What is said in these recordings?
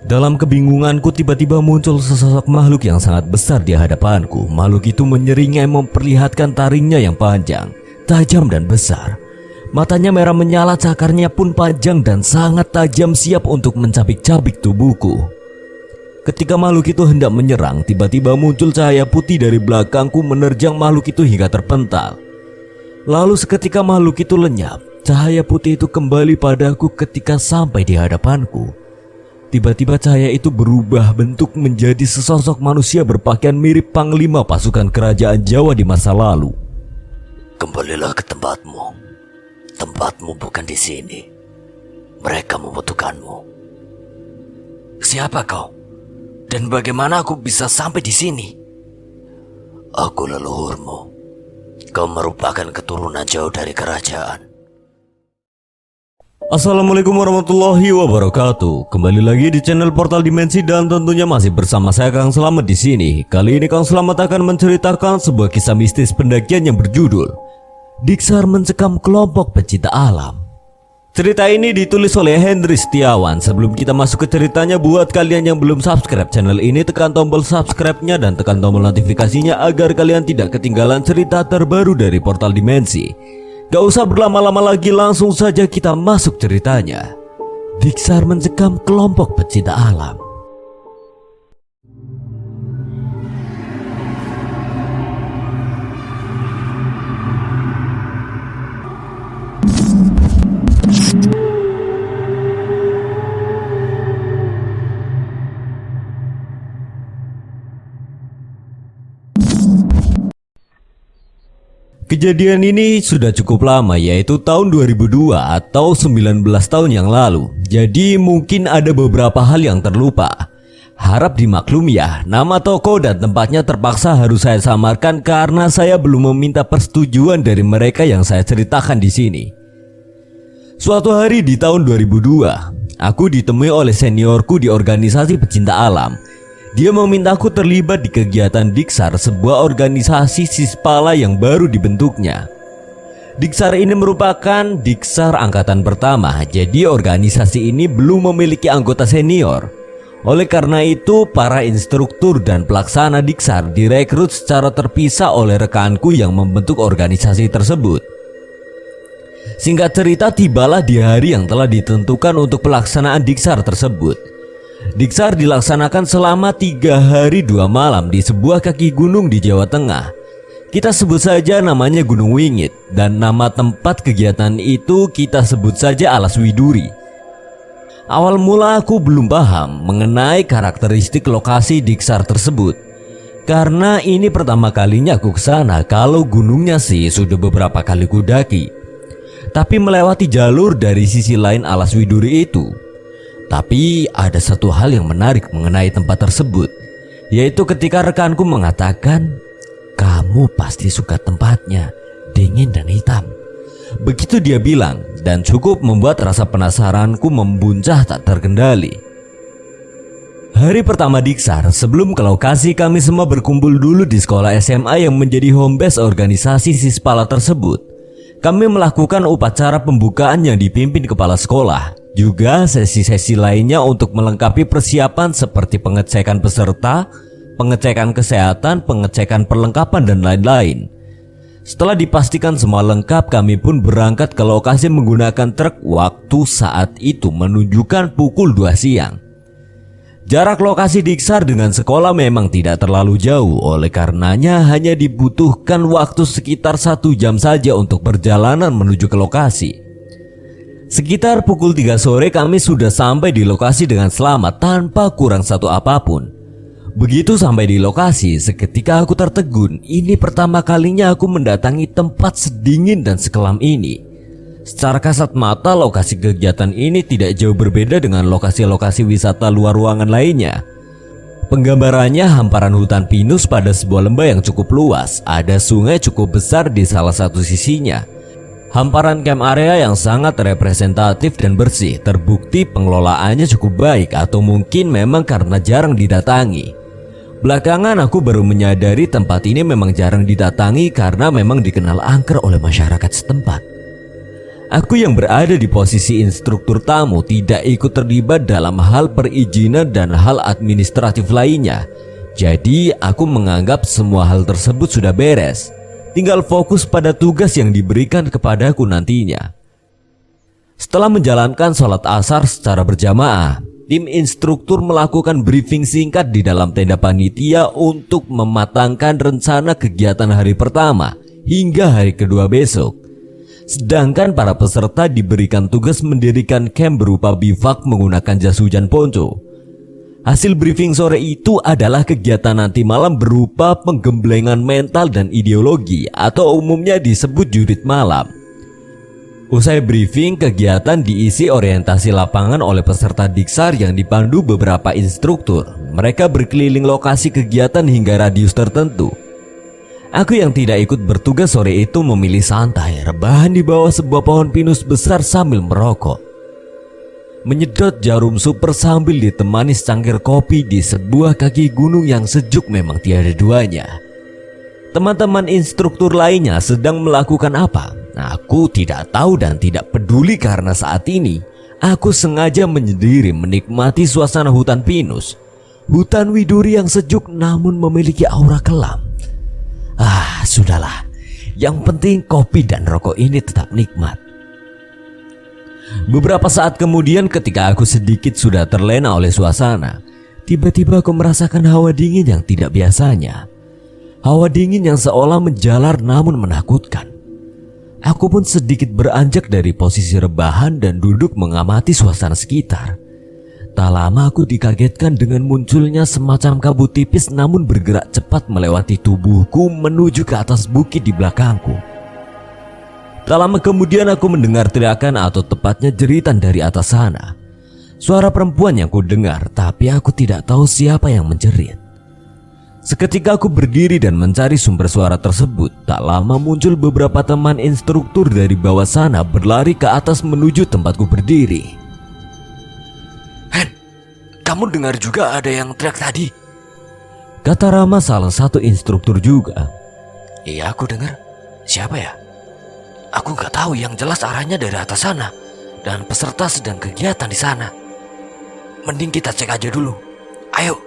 Dalam kebingunganku tiba-tiba muncul sesosok makhluk yang sangat besar di hadapanku. Makhluk itu menyeringai memperlihatkan taringnya yang panjang, tajam dan besar. Matanya merah menyala, cakarnya pun panjang dan sangat tajam siap untuk mencabik-cabik tubuhku. Ketika makhluk itu hendak menyerang, tiba-tiba muncul cahaya putih dari belakangku menerjang makhluk itu hingga terpental. Lalu seketika makhluk itu lenyap, cahaya putih itu kembali padaku ketika sampai di hadapanku. Tiba-tiba cahaya itu berubah bentuk menjadi sesosok manusia berpakaian mirip panglima pasukan kerajaan Jawa di masa lalu. Kembalilah ke tempatmu. Tempatmu bukan di sini. Mereka membutuhkanmu. Siapa kau? Dan bagaimana aku bisa sampai di sini? Aku leluhurmu. Kau merupakan keturunan jauh dari kerajaan. Assalamualaikum warahmatullahi wabarakatuh. Kembali lagi di channel Portal Dimensi dan tentunya masih bersama saya Kang Selamat di sini. Kali ini Kang Selamat akan menceritakan sebuah kisah mistis pendakian yang berjudul Diksar mencekam kelompok pecinta alam. Cerita ini ditulis oleh Henry Setiawan. Sebelum kita masuk ke ceritanya, buat kalian yang belum subscribe channel ini, tekan tombol subscribe-nya dan tekan tombol notifikasinya agar kalian tidak ketinggalan cerita terbaru dari Portal Dimensi. Gak usah berlama-lama lagi, langsung saja kita masuk ceritanya. Diksar mencekam kelompok pecinta alam. Kejadian ini sudah cukup lama yaitu tahun 2002 atau 19 tahun yang lalu. Jadi mungkin ada beberapa hal yang terlupa. Harap dimaklumi ya, nama toko dan tempatnya terpaksa harus saya samarkan karena saya belum meminta persetujuan dari mereka yang saya ceritakan di sini. Suatu hari di tahun 2002, aku ditemui oleh seniorku di organisasi pecinta alam dia memintaku terlibat di kegiatan Diksar, sebuah organisasi Sispala yang baru dibentuknya. Diksar ini merupakan Diksar angkatan pertama, jadi organisasi ini belum memiliki anggota senior. Oleh karena itu, para instruktur dan pelaksana Diksar direkrut secara terpisah oleh rekanku yang membentuk organisasi tersebut. Singkat cerita, tibalah di hari yang telah ditentukan untuk pelaksanaan Diksar tersebut. Diksar dilaksanakan selama tiga hari dua malam di sebuah kaki gunung di Jawa Tengah. Kita sebut saja namanya Gunung Wingit dan nama tempat kegiatan itu kita sebut saja Alas Widuri. Awal mula aku belum paham mengenai karakteristik lokasi Diksar tersebut. Karena ini pertama kalinya aku ke sana kalau gunungnya sih sudah beberapa kali kudaki. Tapi melewati jalur dari sisi lain Alas Widuri itu tapi ada satu hal yang menarik mengenai tempat tersebut, yaitu ketika rekanku mengatakan, "Kamu pasti suka tempatnya, dingin dan hitam." Begitu dia bilang, dan cukup membuat rasa penasaranku membuncah tak terkendali. Hari pertama Diksar, sebelum ke lokasi kami semua berkumpul dulu di sekolah SMA yang menjadi home base organisasi Sispala tersebut. Kami melakukan upacara pembukaan yang dipimpin kepala sekolah juga sesi-sesi lainnya untuk melengkapi persiapan seperti pengecekan peserta, pengecekan kesehatan, pengecekan perlengkapan dan lain-lain. Setelah dipastikan semua lengkap, kami pun berangkat ke lokasi menggunakan truk waktu saat itu menunjukkan pukul 2 siang. Jarak lokasi Diksar dengan sekolah memang tidak terlalu jauh, oleh karenanya hanya dibutuhkan waktu sekitar satu jam saja untuk perjalanan menuju ke lokasi. Sekitar pukul 3 sore kami sudah sampai di lokasi dengan selamat tanpa kurang satu apa pun. Begitu sampai di lokasi, seketika aku tertegun. Ini pertama kalinya aku mendatangi tempat sedingin dan sekelam ini. Secara kasat mata, lokasi kegiatan ini tidak jauh berbeda dengan lokasi-lokasi wisata luar ruangan lainnya. Penggambarannya hamparan hutan pinus pada sebuah lembah yang cukup luas. Ada sungai cukup besar di salah satu sisinya. Hamparan camp area yang sangat representatif dan bersih terbukti pengelolaannya cukup baik atau mungkin memang karena jarang didatangi. Belakangan aku baru menyadari tempat ini memang jarang didatangi karena memang dikenal angker oleh masyarakat setempat. Aku yang berada di posisi instruktur tamu tidak ikut terlibat dalam hal perizinan dan hal administratif lainnya. Jadi aku menganggap semua hal tersebut sudah beres. Tinggal fokus pada tugas yang diberikan kepadaku nantinya. Setelah menjalankan sholat asar secara berjamaah, tim instruktur melakukan briefing singkat di dalam tenda panitia untuk mematangkan rencana kegiatan hari pertama hingga hari kedua besok. Sedangkan para peserta diberikan tugas mendirikan camp berupa bivak menggunakan jas hujan ponco. Hasil briefing sore itu adalah kegiatan nanti malam berupa penggemblengan mental dan ideologi atau umumnya disebut jurit malam. Usai briefing, kegiatan diisi orientasi lapangan oleh peserta Diksar yang dipandu beberapa instruktur. Mereka berkeliling lokasi kegiatan hingga radius tertentu. Aku yang tidak ikut bertugas sore itu memilih santai, rebahan di bawah sebuah pohon pinus besar sambil merokok. Menyedot jarum super sambil ditemani secangkir kopi di sebuah kaki gunung yang sejuk memang tiada duanya. Teman-teman instruktur lainnya sedang melakukan apa? Aku tidak tahu dan tidak peduli karena saat ini aku sengaja menyendiri menikmati suasana hutan pinus. Hutan widuri yang sejuk namun memiliki aura kelam. Ah, sudahlah. Yang penting kopi dan rokok ini tetap nikmat. Beberapa saat kemudian ketika aku sedikit sudah terlena oleh suasana, tiba-tiba aku merasakan hawa dingin yang tidak biasanya. Hawa dingin yang seolah menjalar namun menakutkan. Aku pun sedikit beranjak dari posisi rebahan dan duduk mengamati suasana sekitar. Tak lama aku dikagetkan dengan munculnya semacam kabut tipis namun bergerak cepat melewati tubuhku menuju ke atas bukit di belakangku. Tak lama kemudian aku mendengar teriakan atau tepatnya jeritan dari atas sana. Suara perempuan yang ku dengar tapi aku tidak tahu siapa yang menjerit. Seketika aku berdiri dan mencari sumber suara tersebut. Tak lama muncul beberapa teman instruktur dari bawah sana berlari ke atas menuju tempatku berdiri. Kamu dengar juga ada yang teriak tadi? Kata Rama salah satu instruktur juga. Iya aku dengar. Siapa ya? Aku nggak tahu yang jelas arahnya dari atas sana. Dan peserta sedang kegiatan di sana. Mending kita cek aja dulu. Ayo.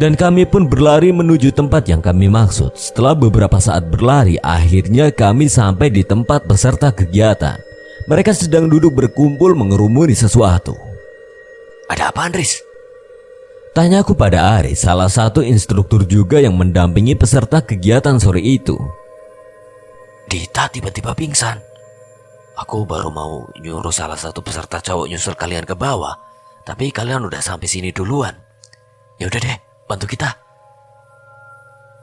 Dan kami pun berlari menuju tempat yang kami maksud. Setelah beberapa saat berlari, akhirnya kami sampai di tempat peserta kegiatan. Mereka sedang duduk berkumpul mengerumuni sesuatu. Ada apa Andris? Tanyaku pada Aris, salah satu instruktur juga yang mendampingi peserta kegiatan sore itu. Dita tiba-tiba pingsan. Aku baru mau nyuruh salah satu peserta cowok nyusul kalian ke bawah, tapi kalian udah sampai sini duluan. Ya udah deh, bantu kita.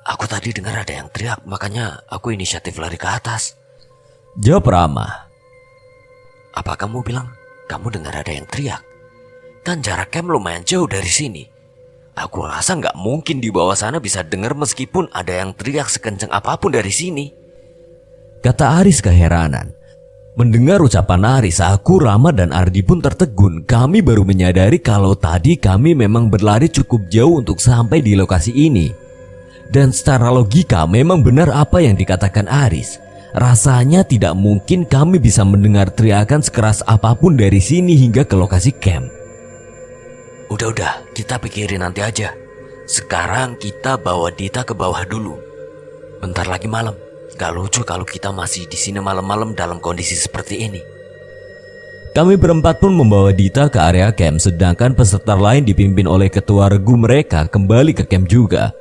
Aku tadi dengar ada yang teriak, makanya aku inisiatif lari ke atas. Jawab Rama. Apa kamu bilang kamu dengar ada yang teriak? Kan jarak camp lumayan jauh dari sini. Aku rasa nggak mungkin di bawah sana bisa dengar meskipun ada yang teriak sekencang apa pun dari sini. Kata Aris keheranan. Mendengar ucapan Aris, aku, Rama, dan Ardi pun tertegun. Kami baru menyadari kalau tadi kami memang berlari cukup jauh untuk sampai di lokasi ini. Dan secara logika memang benar apa yang dikatakan Aris. Rasanya tidak mungkin kami bisa mendengar teriakan sekeras apa pun dari sini hingga ke lokasi camp. Udah-udah, kita pikirin nanti aja. Sekarang kita bawa Dita ke bawah dulu. Bentar lagi malam. Gak lucu kalau kita masih di sini malam-malam dalam kondisi seperti ini. Kami berempat pun membawa Dita ke area camp sedangkan peserta lain dipimpin oleh ketua regu mereka kembali ke camp juga.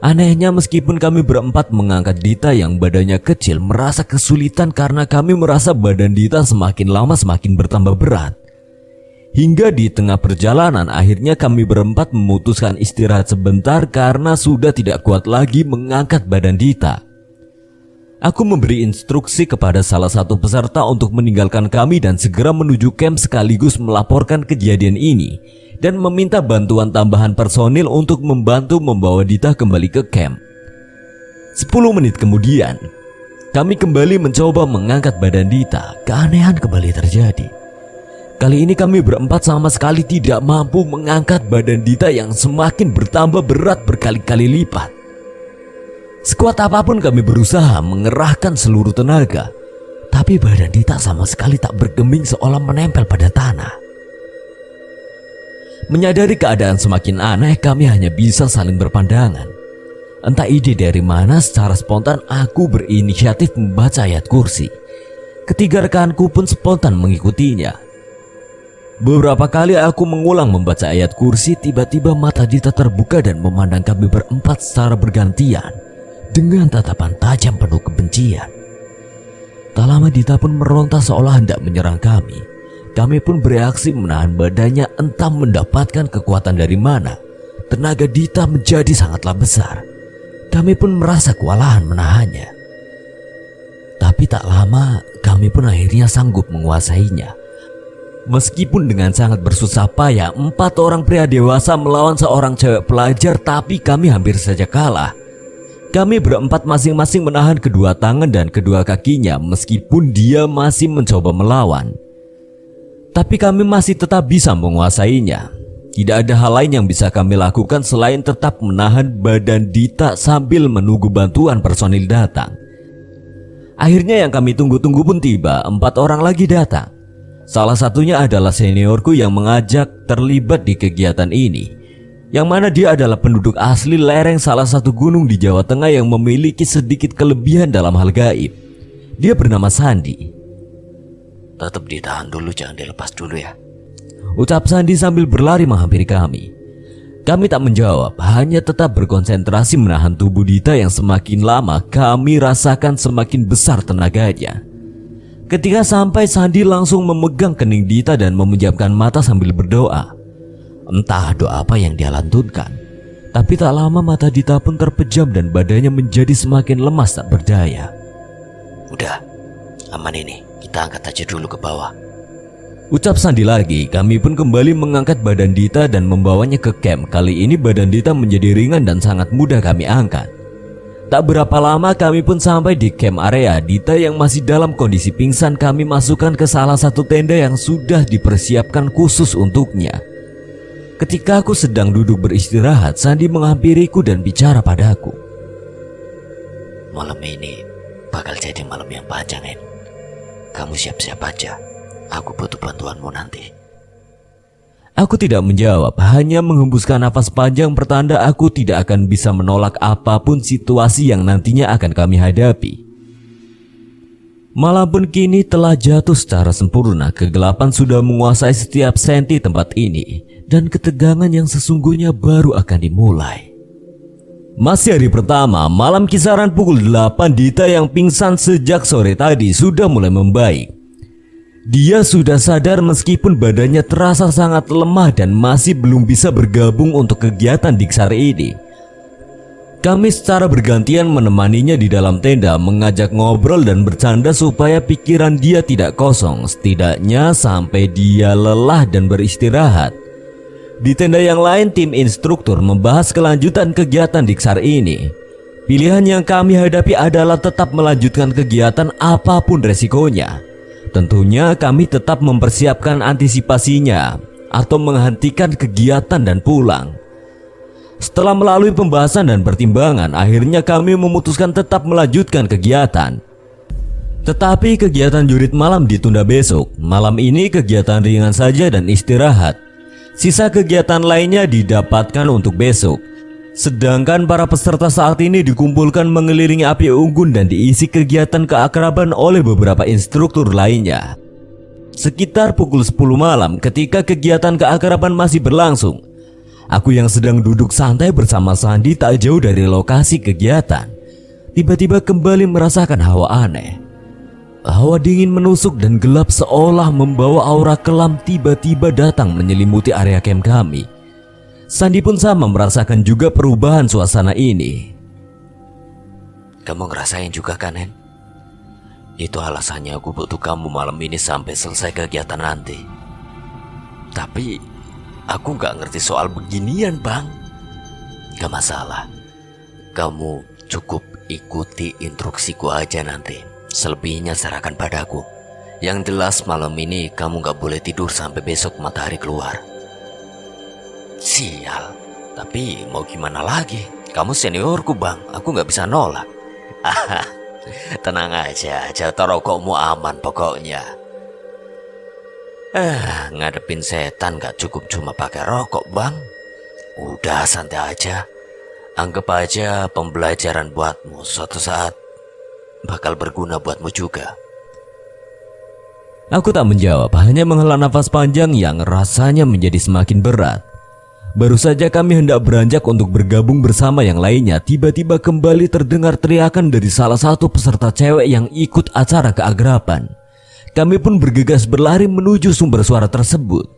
Anehnya meskipun kami berempat mengangkat Dita yang badannya kecil merasa kesulitan karena kami merasa badan Dita semakin lama semakin bertambah berat. Hingga di tengah perjalanan akhirnya kami berempat memutuskan istirahat sebentar karena sudah tidak kuat lagi mengangkat badan Dita. Aku memberi instruksi kepada salah satu peserta untuk meninggalkan kami dan segera menuju camp sekaligus melaporkan kejadian ini dan meminta bantuan tambahan personil untuk membantu membawa Dita kembali ke camp. 10 menit kemudian, kami kembali mencoba mengangkat badan Dita. Keanehan kembali terjadi. Kali ini kami berempat sama sekali tidak mampu mengangkat badan Dita yang semakin bertambah berat berkali-kali lipat. Sekuat apa pun kami berusaha mengerahkan seluruh tenaga, Tapi badan Dita sama sekali tak bergeming seolah menempel pada tanah. Menyadari keadaan semakin aneh, kami hanya bisa saling berpandangan. Entah ide dari mana, secara spontan aku berinisiatif membaca ayat kursi. Ketiga rekanku pun spontan mengikutinya. Beberapa kali aku mengulang membaca ayat kursi, tiba-tiba mata Dita terbuka dan memandang kami berempat secara bergantian dengan tatapan tajam penuh kebencian. Tak lama Dita pun meronta seolah hendak menyerang kami. Kami pun bereaksi menahan badannya entah mendapatkan kekuatan dari mana. Tenaga Dita menjadi sangatlah besar. Kami pun merasa kewalahan menahannya. Tapi tak lama kami pun akhirnya sanggup menguasainya. Meskipun dengan sangat bersusah payah, empat orang pria dewasa melawan seorang cewek pelajar, tapi kami hampir saja kalah. Kami berempat masing-masing menahan kedua tangan dan kedua kakinya, meskipun dia masih mencoba melawan. Tapi kami masih tetap bisa menguasainya. Tidak ada hal lain yang bisa kami lakukan selain tetap menahan badan Dita sambil menunggu bantuan personil datang. Akhirnya yang kami tunggu-tunggu pun tiba, empat orang lagi datang. Salah satunya adalah seniorku yang mengajak terlibat di kegiatan ini. Yang mana dia adalah penduduk asli lereng salah satu gunung di Jawa Tengah yang memiliki sedikit kelebihan dalam hal gaib. Dia bernama Sandi. Tetap ditahan dulu, jangan dilepas dulu ya. Ucap Sandi sambil berlari menghampiri kami. Kami tak menjawab, hanya tetap berkonsentrasi menahan tubuh Dita yang semakin lama kami rasakan semakin besar tenaganya. Ketika sampai Sandi langsung memegang kening Dita dan memejamkan mata sambil berdoa. Entah doa apa yang dia lantunkan. Tapi tak lama mata Dita pun terpejam dan badannya menjadi semakin lemas tak berdaya. Udah, aman ini. Kita angkat aja dulu ke bawah. Ucap Sandi lagi, kami pun kembali mengangkat badan Dita dan membawanya ke camp. Kali ini badan Dita menjadi ringan dan sangat mudah kami angkat. Tak berapa lama kami pun sampai di camp area Dita yang masih dalam kondisi pingsan kami masukkan ke salah satu tenda yang sudah dipersiapkan khusus untuknya. Ketika aku sedang duduk beristirahat, Sandi menghampiriku dan bicara padaku. Malam ini bakal jadi malam yang panjang, En. Kamu siap-siap aja. Aku butuh bantuanmu nanti. Aku tidak menjawab, hanya menghembuskan nafas panjang pertanda aku tidak akan bisa menolak apa pun situasi yang nantinya akan kami hadapi. Malam pun kini telah jatuh secara sempurna, kegelapan sudah menguasai setiap senti tempat ini, dan ketegangan yang sesungguhnya baru akan dimulai. Masih hari pertama, malam kisaran pukul 8 Dita yang pingsan sejak sore tadi sudah mulai membaik. Dia sudah sadar meskipun badannya terasa sangat lemah dan masih belum bisa bergabung untuk kegiatan Diksar ini. Kami secara bergantian menemaninya di dalam tenda, mengajak ngobrol dan bercanda supaya pikiran dia tidak kosong, setidaknya sampai dia lelah dan beristirahat. Di tenda yang lain, tim instruktur membahas kelanjutan kegiatan Diksar ini. Pilihan yang kami hadapi adalah tetap melanjutkan kegiatan apa pun resikonya. Tentunya kami tetap mempersiapkan antisipasinya atau menghentikan kegiatan dan pulang. Setelah melalui pembahasan dan pertimbangan, akhirnya kami memutuskan tetap melanjutkan kegiatan. Tetapi kegiatan jurit malam ditunda besok. Malam ini kegiatan ringan saja dan istirahat. Sisa kegiatan lainnya didapatkan untuk besok. Sedangkan para peserta saat ini dikumpulkan mengelilingi api unggun dan diisi kegiatan keakraban oleh beberapa instruktur lainnya. Sekitar pukul 10 malam ketika kegiatan keakraban masih berlangsung, aku yang sedang duduk santai bersama Sandi tak jauh dari lokasi kegiatan. Tiba-tiba kembali merasakan hawa aneh. Hawa dingin menusuk dan gelap seolah membawa aura kelam tiba-tiba datang menyelimuti area camp kami. Sandi pun sama merasakan juga perubahan suasana ini. Kamu ngerasain juga kan, En? Itu alasannya aku butuh kamu malam ini sampai selesai kegiatan nanti. Tapi aku nggak ngerti soal beginian, Bang. Gak masalah. Kamu cukup ikuti instruksiku aja nanti. Selebihnya serahkan padaku. Yang jelas malam ini kamu gak boleh tidur sampai besok matahari keluar. Sial, tapi mau gimana lagi? Kamu seniorku bang, aku nggak bisa nolak. Tenang aja, jatuh rokokmu aman pokoknya. Eh, ngadepin setan gak cukup cuma pakai rokok, Bang. Udah santai aja. Anggap aja pembelajaran buatmu suatu saat bakal berguna buatmu juga. Aku tak menjawab, hanya menghela nafas panjang yang rasanya menjadi semakin berat. Baru saja kami hendak beranjak untuk bergabung bersama yang lainnya, tiba-tiba kembali terdengar teriakan dari salah satu peserta cewek yang ikut acara keagrapan. Kami pun bergegas berlari menuju sumber suara tersebut.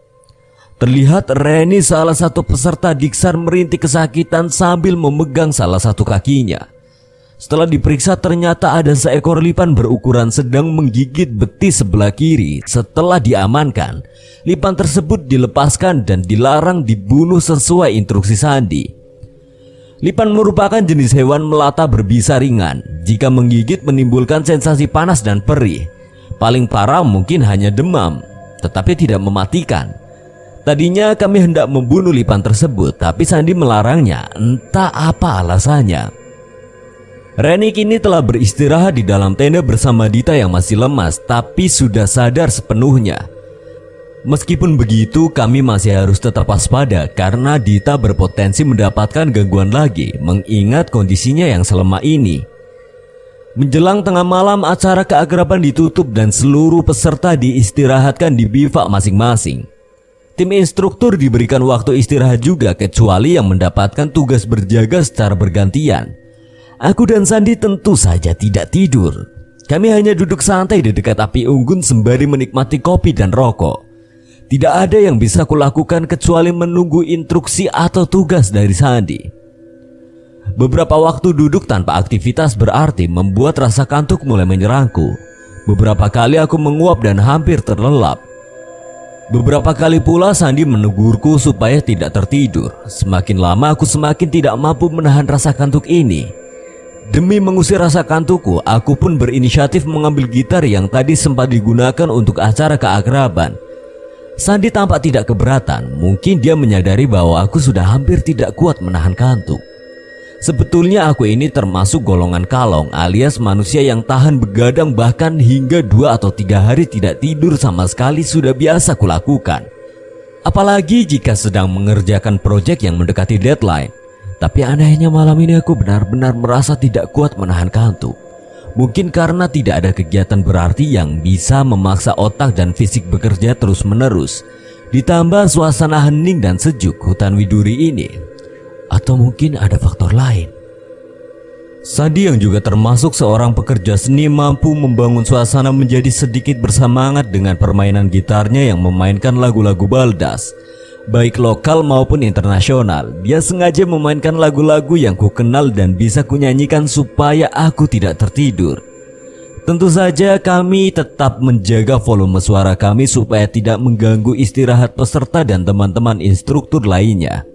Terlihat Reni salah satu peserta diksar merintih kesakitan sambil memegang salah satu kakinya. Setelah diperiksa ternyata ada seekor lipan berukuran sedang menggigit betis sebelah kiri. Setelah diamankan, lipan tersebut dilepaskan dan dilarang dibunuh sesuai instruksi Sandi. Lipan merupakan jenis hewan melata berbisa ringan. Jika menggigit menimbulkan sensasi panas dan perih. Paling parah mungkin hanya demam, tetapi tidak mematikan. Tadinya kami hendak membunuh lipan tersebut, tapi Sandi melarangnya. Entah apa alasannya. Reni kini telah beristirahat di dalam tenda bersama Dita yang masih lemas tapi sudah sadar sepenuhnya. Meskipun begitu, kami masih harus tetap waspada karena Dita berpotensi mendapatkan gangguan lagi mengingat kondisinya yang selemah ini. Menjelang tengah malam, acara keakraban ditutup dan seluruh peserta diistirahatkan di bivak masing-masing. Tim instruktur diberikan waktu istirahat juga kecuali yang mendapatkan tugas berjaga secara bergantian. Aku dan Sandi tentu saja tidak tidur. Kami hanya duduk santai di dekat api unggun sembari menikmati kopi dan rokok. Tidak ada yang bisa kulakukan kecuali menunggu instruksi atau tugas dari Sandi. Beberapa waktu duduk tanpa aktivitas berarti membuat rasa kantuk mulai menyerangku. Beberapa kali aku menguap dan hampir terlelap. Beberapa kali pula Sandi menegurku supaya tidak tertidur. Semakin lama aku semakin tidak mampu menahan rasa kantuk ini. Demi mengusir rasa kantukku, aku pun berinisiatif mengambil gitar yang tadi sempat digunakan untuk acara keakraban. Sandi tampak tidak keberatan, mungkin dia menyadari bahwa aku sudah hampir tidak kuat menahan kantuk. Sebetulnya aku ini termasuk golongan kalong alias manusia yang tahan begadang bahkan hingga dua atau tiga hari tidak tidur sama sekali sudah biasa kulakukan. Apalagi jika sedang mengerjakan proyek yang mendekati deadline. Tapi anehnya malam ini aku benar-benar merasa tidak kuat menahan kantuk. Mungkin karena tidak ada kegiatan berarti yang bisa memaksa otak dan fisik bekerja terus-menerus. Ditambah suasana hening dan sejuk hutan widuri ini. Atau mungkin ada faktor lain. Sadi yang juga termasuk seorang pekerja seni mampu membangun suasana menjadi sedikit bersemangat dengan permainan gitarnya yang memainkan lagu-lagu baldas baik lokal maupun internasional. Dia sengaja memainkan lagu-lagu yang ku kenal dan bisa kunyanyikan supaya aku tidak tertidur. Tentu saja kami tetap menjaga volume suara kami supaya tidak mengganggu istirahat peserta dan teman-teman instruktur lainnya.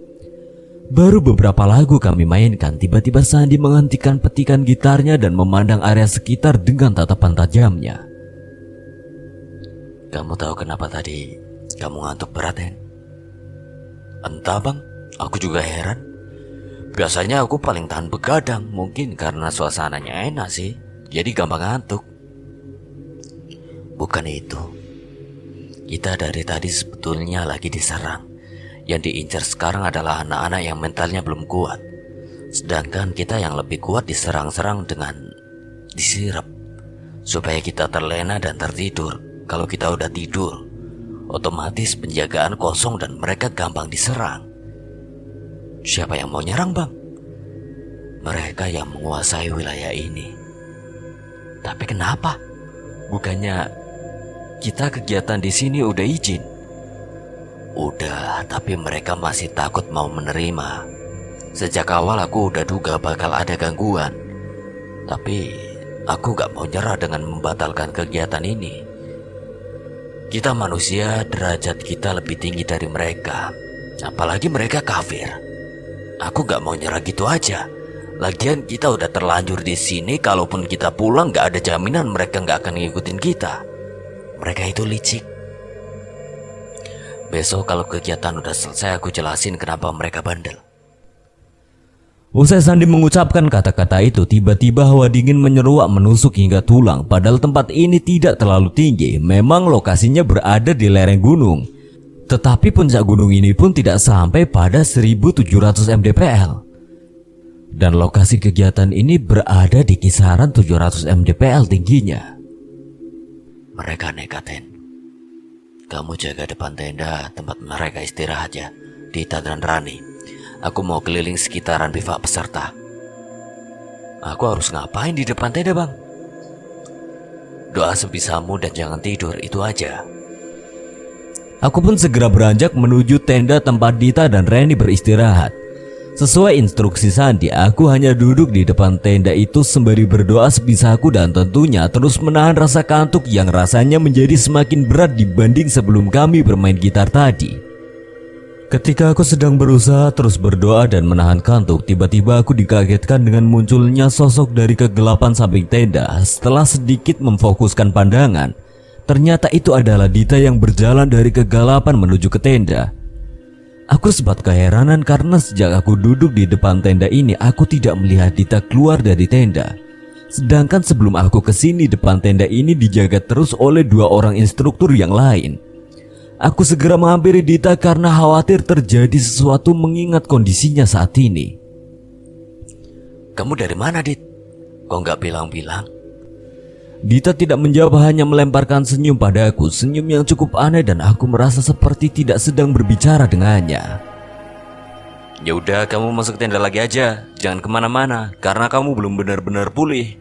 Baru beberapa lagu kami mainkan, tiba-tiba Sandi menghentikan petikan gitarnya dan memandang area sekitar dengan tatapan tajamnya. Kamu tahu kenapa tadi kamu ngantuk berat, Hen? Entah bang, aku juga heran. Biasanya aku paling tahan begadang, mungkin karena suasananya enak sih, jadi gampang ngantuk. Bukan itu. Kita dari tadi sebetulnya lagi diserang. Yang diincar sekarang adalah anak-anak yang mentalnya belum kuat. Sedangkan kita yang lebih kuat diserang-serang dengan disirap. Supaya kita terlena dan tertidur. Kalau kita udah tidur, otomatis penjagaan kosong dan mereka gampang diserang. Siapa yang mau nyerang, Bang? Mereka yang menguasai wilayah ini. Tapi kenapa? Bukannya kita kegiatan di sini udah izin? Udah, tapi mereka masih takut mau menerima. Sejak awal aku udah duga bakal ada gangguan. Tapi aku gak mau nyerah dengan membatalkan kegiatan ini. Kita manusia derajat kita lebih tinggi dari mereka. Apalagi mereka kafir. Aku gak mau nyerah gitu aja. Lagian kita udah terlanjur di sini Kalaupun kita pulang gak ada jaminan mereka gak akan ngikutin kita. Mereka itu licik. Besok kalau kegiatan udah selesai aku jelasin kenapa mereka bandel Usai Sandi mengucapkan kata-kata itu, tiba-tiba hawa dingin menyeruak menusuk hingga tulang. Padahal tempat ini tidak terlalu tinggi, memang lokasinya berada di lereng gunung. Tetapi puncak gunung ini pun tidak sampai pada 1700 mdpl. Dan lokasi kegiatan ini berada di kisaran 700 mdpl tingginya. Mereka nekatin. Kamu jaga depan tenda tempat mereka istirahat ya, Dita dan Rani. Aku mau keliling sekitaran bivak peserta. Aku harus ngapain di depan tenda bang? Doa sebisamu dan jangan tidur, itu aja. Aku pun segera beranjak menuju tenda tempat Dita dan Reni beristirahat. Sesuai instruksi Sandi, aku hanya duduk di depan tenda itu sembari berdoa sebisaku dan tentunya terus menahan rasa kantuk yang rasanya menjadi semakin berat dibanding sebelum kami bermain gitar tadi. Ketika aku sedang berusaha terus berdoa dan menahan kantuk, tiba-tiba aku dikagetkan dengan munculnya sosok dari kegelapan samping tenda. Setelah sedikit memfokuskan pandangan, ternyata itu adalah Dita yang berjalan dari kegelapan menuju ke tenda. Aku sempat keheranan karena sejak aku duduk di depan tenda ini, aku tidak melihat Dita keluar dari tenda. Sedangkan sebelum aku ke sini depan tenda ini dijaga terus oleh dua orang instruktur yang lain. Aku segera menghampiri Dita karena khawatir terjadi sesuatu mengingat kondisinya saat ini. Kamu dari mana, Dit? Kok nggak bilang-bilang? Dita tidak menjawab hanya melemparkan senyum padaku Senyum yang cukup aneh dan aku merasa seperti tidak sedang berbicara dengannya Ya udah kamu masuk tenda lagi aja Jangan ke mana-mana Karena kamu belum benar-benar pulih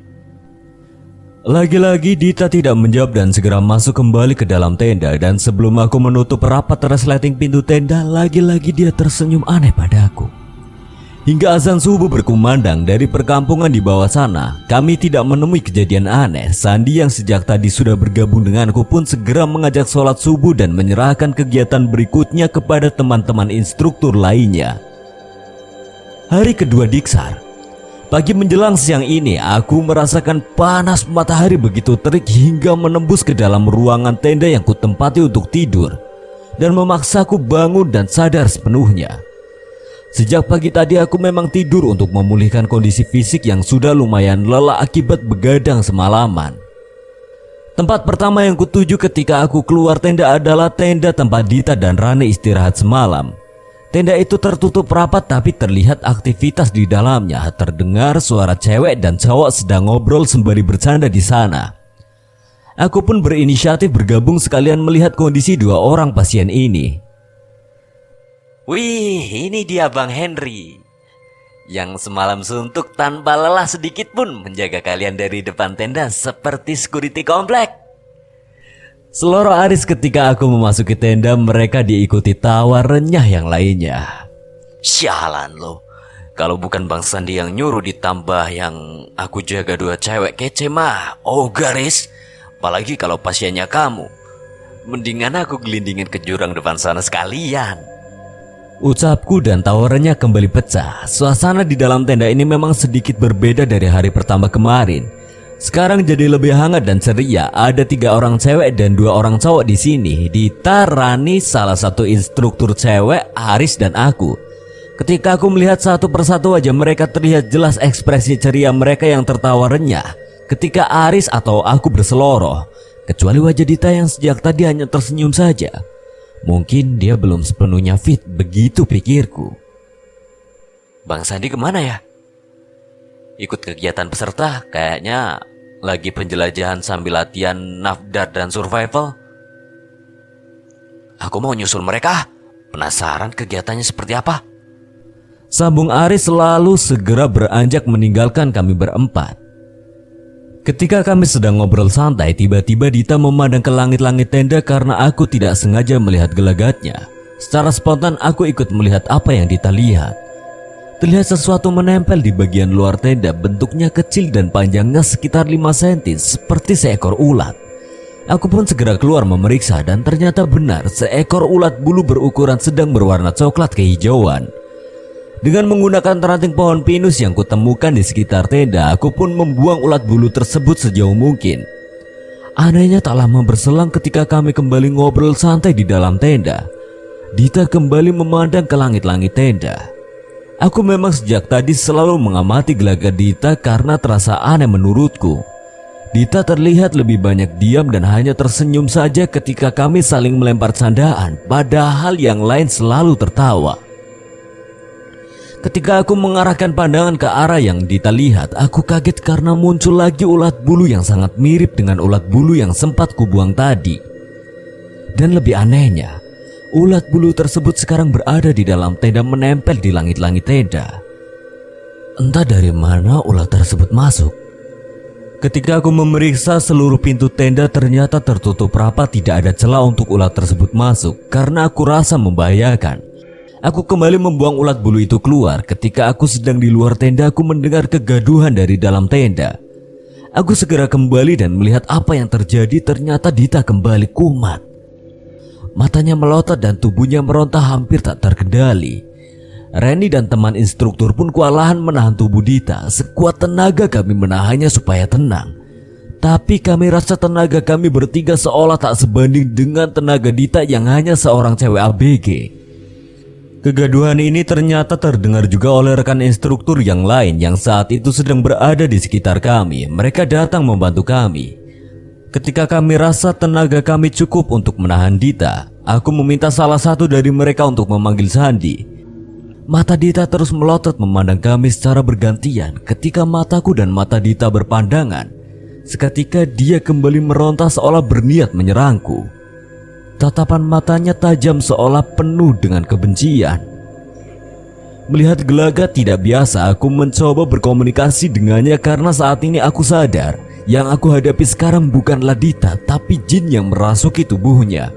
lagi-lagi Dita tidak menjawab dan segera masuk kembali ke dalam tenda dan sebelum aku menutup rapat resleting pintu tenda, lagi-lagi dia tersenyum aneh padaku. Hingga azan subuh berkumandang dari perkampungan di bawah sana, kami tidak menemui kejadian aneh. Sandi yang sejak tadi sudah bergabung denganku pun segera mengajak sholat subuh dan menyerahkan kegiatan berikutnya kepada teman-teman instruktur lainnya. Hari kedua Diksar, Pagi menjelang siang ini, aku merasakan panas matahari begitu terik hingga menembus ke dalam ruangan tenda yang kutempati untuk tidur dan memaksaku bangun dan sadar sepenuhnya. Sejak pagi tadi aku memang tidur untuk memulihkan kondisi fisik yang sudah lumayan lelah akibat begadang semalaman. Tempat pertama yang kutuju ketika aku keluar tenda adalah tenda tempat Dita dan Rane istirahat semalam. Tenda itu tertutup rapat tapi terlihat aktivitas di dalamnya. Terdengar suara cewek dan cowok sedang ngobrol sembari bercanda di sana. Aku pun berinisiatif bergabung sekalian melihat kondisi dua orang pasien ini. Wih, ini dia Bang Henry. Yang semalam suntuk tanpa lelah sedikit pun menjaga kalian dari depan tenda seperti security komplek. Seluruh Aris ketika aku memasuki tenda mereka diikuti tawa renyah yang lainnya. Sialan lo. Kalau bukan Bang Sandi yang nyuruh ditambah yang aku jaga dua cewek kece mah. Oh garis. Apalagi kalau pasiennya kamu. Mendingan aku gelindingin ke jurang depan sana sekalian. Ucapku dan tawarannya kembali pecah. Suasana di dalam tenda ini memang sedikit berbeda dari hari pertama kemarin. Sekarang jadi lebih hangat dan ceria. Ada tiga orang cewek dan dua orang cowok di sini. Dita, Rani, salah satu instruktur cewek, Aris dan aku. Ketika aku melihat satu persatu wajah mereka terlihat jelas ekspresi ceria mereka yang tertawa renyah. Ketika Aris atau aku berseloroh, kecuali wajah Dita yang sejak tadi hanya tersenyum saja. Mungkin dia belum sepenuhnya fit, begitu pikirku. Bang Sandi ke mana ya? Ikut kegiatan peserta kayaknya lagi penjelajahan sambil latihan nafdar dan survival. Aku mau nyusul mereka. Penasaran kegiatannya seperti apa? Sambung Aris selalu segera beranjak meninggalkan kami berempat. Ketika kami sedang ngobrol santai, tiba-tiba Dita memandang ke langit-langit tenda karena aku tidak sengaja melihat gelagatnya. Secara spontan aku ikut melihat apa yang Dita lihat. Terlihat sesuatu menempel di bagian luar tenda bentuknya kecil dan panjangnya sekitar 5 cm seperti seekor ulat. Aku pun segera keluar memeriksa dan ternyata benar seekor ulat bulu berukuran sedang berwarna coklat kehijauan. Dengan menggunakan ranting pohon pinus yang kutemukan di sekitar tenda, aku pun membuang ulat bulu tersebut sejauh mungkin. Anehnya tak lama berselang ketika kami kembali ngobrol santai di dalam tenda. Dita kembali memandang ke langit-langit tenda. Aku memang sejak tadi selalu mengamati gelagat Dita karena terasa aneh menurutku. Dita terlihat lebih banyak diam dan hanya tersenyum saja ketika kami saling melempar candaan, padahal yang lain selalu tertawa. Ketika aku mengarahkan pandangan ke arah yang Dita lihat, aku kaget karena muncul lagi ulat bulu yang sangat mirip dengan ulat bulu yang sempat kubuang tadi. Dan lebih anehnya, Ulat bulu tersebut sekarang berada di dalam tenda menempel di langit-langit tenda. Entah dari mana ulat tersebut masuk. Ketika aku memeriksa seluruh pintu tenda ternyata tertutup rapat tidak ada celah untuk ulat tersebut masuk karena aku rasa membahayakan. Aku kembali membuang ulat bulu itu keluar ketika aku sedang di luar tenda aku mendengar kegaduhan dari dalam tenda. Aku segera kembali dan melihat apa yang terjadi ternyata Dita kembali kumat. Matanya melotot dan tubuhnya meronta hampir tak terkendali. Reni dan teman instruktur pun kewalahan menahan tubuh Dita. Sekuat tenaga kami menahannya supaya tenang. Tapi kami rasa tenaga kami bertiga seolah tak sebanding dengan tenaga Dita yang hanya seorang cewek ABG. Kegaduhan ini ternyata terdengar juga oleh rekan instruktur yang lain yang saat itu sedang berada di sekitar kami. Mereka datang membantu kami. Ketika kami rasa tenaga kami cukup untuk menahan Dita, aku meminta salah satu dari mereka untuk memanggil Sandi. Mata Dita terus melotot memandang kami secara bergantian ketika mataku dan mata Dita berpandangan. Seketika dia kembali meronta seolah berniat menyerangku. Tatapan matanya tajam seolah penuh dengan kebencian. Melihat gelagat tidak biasa, aku mencoba berkomunikasi dengannya karena saat ini aku sadar yang aku hadapi sekarang bukanlah Dita, tapi jin yang merasuki tubuhnya.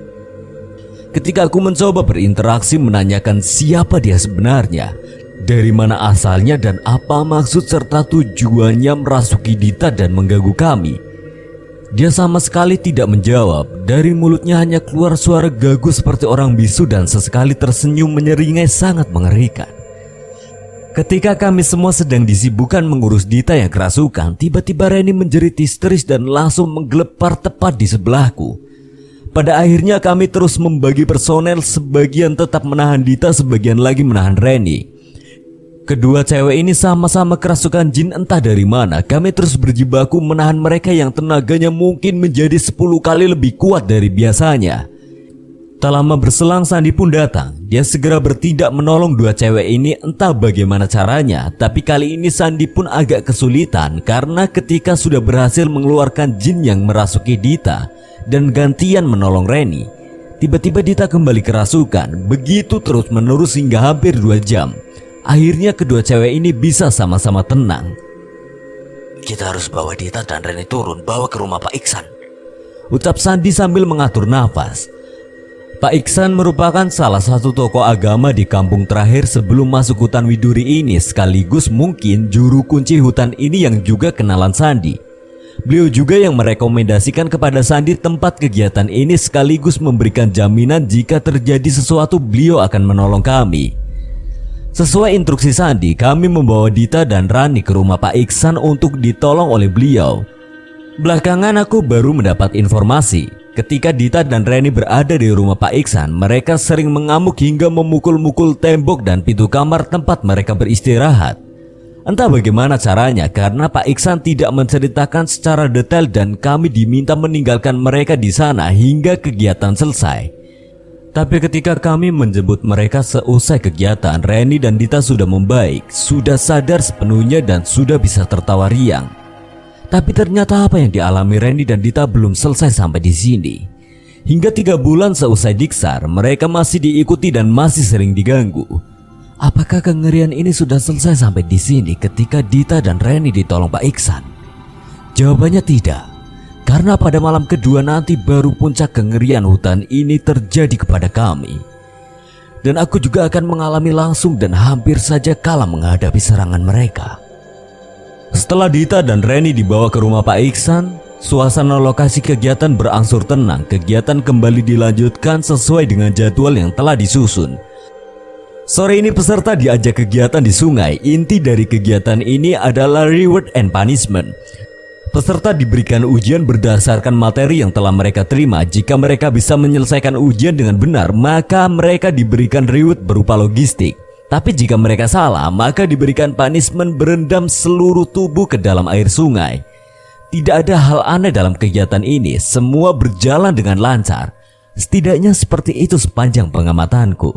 Ketika aku mencoba berinteraksi menanyakan siapa dia sebenarnya, dari mana asalnya dan apa maksud serta tujuannya merasuki Dita dan mengganggu kami. Dia sama sekali tidak menjawab. Dari mulutnya hanya keluar suara gagu seperti orang bisu dan sesekali tersenyum menyeringai sangat mengerikan. Ketika kami semua sedang disibukkan mengurus Dita yang kerasukan, tiba-tiba Reni menjerit histeris dan langsung menggelepar tepat di sebelahku. Pada akhirnya kami terus membagi personel, sebagian tetap menahan Dita, sebagian lagi menahan Reni. Kedua cewek ini sama-sama kerasukan jin entah dari mana. Kami terus berjibaku menahan mereka yang tenaganya mungkin menjadi 10 kali lebih kuat dari biasanya. Tak lama berselang Sandi pun datang. Dia segera bertindak menolong dua cewek ini entah bagaimana caranya. Tapi kali ini Sandi pun agak kesulitan karena ketika sudah berhasil mengeluarkan jin yang merasuki Dita dan gantian menolong Reni. Tiba-tiba Dita kembali kerasukan. Begitu terus menerus hingga hampir dua jam. Akhirnya kedua cewek ini bisa sama-sama tenang. Kita harus bawa Dita dan Reni turun, bawa ke rumah Pak Iksan. Ucap Sandi sambil mengatur nafas. Pak Iksan merupakan salah satu tokoh agama di kampung terakhir sebelum masuk hutan Widuri ini sekaligus mungkin juru kunci hutan ini yang juga kenalan Sandi. Beliau juga yang merekomendasikan kepada Sandi tempat kegiatan ini sekaligus memberikan jaminan jika terjadi sesuatu beliau akan menolong kami. Sesuai instruksi Sandi, kami membawa Dita dan Rani ke rumah Pak Iksan untuk ditolong oleh beliau. Belakangan aku baru mendapat informasi Ketika Dita dan Reni berada di rumah Pak Iksan, mereka sering mengamuk hingga memukul-mukul tembok dan pintu kamar tempat mereka beristirahat. Entah bagaimana caranya karena Pak Iksan tidak menceritakan secara detail dan kami diminta meninggalkan mereka di sana hingga kegiatan selesai. Tapi ketika kami menjemput mereka seusai kegiatan, Reni dan Dita sudah membaik, sudah sadar sepenuhnya dan sudah bisa tertawa riang. Tapi ternyata apa yang dialami Randy dan Dita belum selesai sampai di sini. Hingga tiga bulan seusai diksar, mereka masih diikuti dan masih sering diganggu. Apakah kengerian ini sudah selesai sampai di sini ketika Dita dan Randy ditolong Pak Iksan? Jawabannya tidak. Karena pada malam kedua nanti baru puncak kengerian hutan ini terjadi kepada kami. Dan aku juga akan mengalami langsung dan hampir saja kalah menghadapi serangan mereka. Setelah Dita dan Reni dibawa ke rumah Pak Iksan, suasana lokasi kegiatan berangsur tenang. Kegiatan kembali dilanjutkan sesuai dengan jadwal yang telah disusun. Sore ini peserta diajak kegiatan di sungai. Inti dari kegiatan ini adalah reward and punishment. Peserta diberikan ujian berdasarkan materi yang telah mereka terima. Jika mereka bisa menyelesaikan ujian dengan benar, maka mereka diberikan reward berupa logistik. Tapi jika mereka salah, maka diberikan punishment berendam seluruh tubuh ke dalam air sungai. Tidak ada hal aneh dalam kegiatan ini, semua berjalan dengan lancar. Setidaknya seperti itu sepanjang pengamatanku.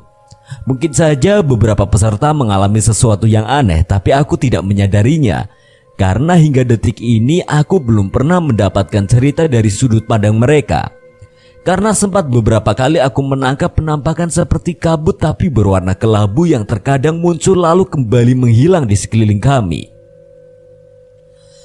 Mungkin saja beberapa peserta mengalami sesuatu yang aneh, tapi aku tidak menyadarinya. Karena hingga detik ini aku belum pernah mendapatkan cerita dari sudut pandang mereka. Karena sempat beberapa kali aku menangkap penampakan seperti kabut tapi berwarna kelabu yang terkadang muncul lalu kembali menghilang di sekeliling kami.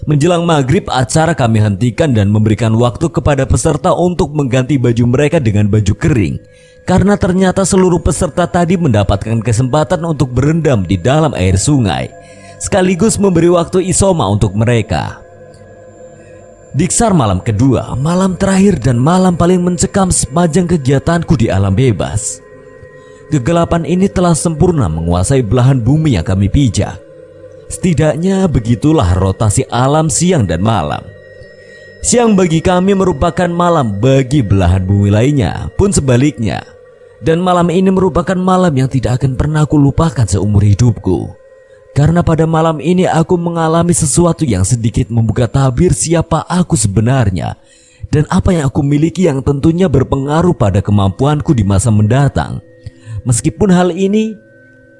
Menjelang maghrib acara kami hentikan dan memberikan waktu kepada peserta untuk mengganti baju mereka dengan baju kering Karena ternyata seluruh peserta tadi mendapatkan kesempatan untuk berendam di dalam air sungai Sekaligus memberi waktu isoma untuk mereka Diksar malam kedua, malam terakhir dan malam paling mencekam sepanjang kegiatanku di alam bebas. Kegelapan ini telah sempurna menguasai belahan bumi yang kami pijak. Setidaknya begitulah rotasi alam siang dan malam. Siang bagi kami merupakan malam bagi belahan bumi lainnya, pun sebaliknya. Dan malam ini merupakan malam yang tidak akan pernah aku lupakan seumur hidupku. Karena pada malam ini aku mengalami sesuatu yang sedikit membuka tabir siapa aku sebenarnya dan apa yang aku miliki yang tentunya berpengaruh pada kemampuanku di masa mendatang. Meskipun hal ini